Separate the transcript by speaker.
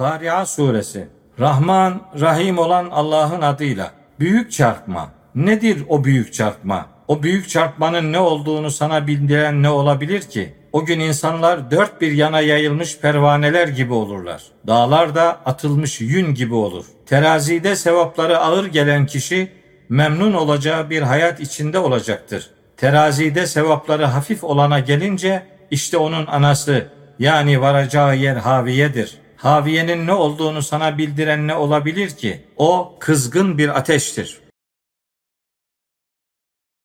Speaker 1: Kari'a suresi. Rahman, Rahim olan Allah'ın adıyla. Büyük çarpma. Nedir o büyük çarpma? O büyük çarpmanın ne olduğunu sana bildiren ne olabilir ki? O gün insanlar dört bir yana yayılmış pervaneler gibi olurlar. Dağlar da atılmış yün gibi olur. Terazide sevapları ağır gelen kişi memnun olacağı bir hayat içinde olacaktır. Terazide sevapları hafif olana gelince işte onun anası yani varacağı yer haviyedir. Haviyenin ne olduğunu sana bildiren ne olabilir ki? O kızgın bir ateştir.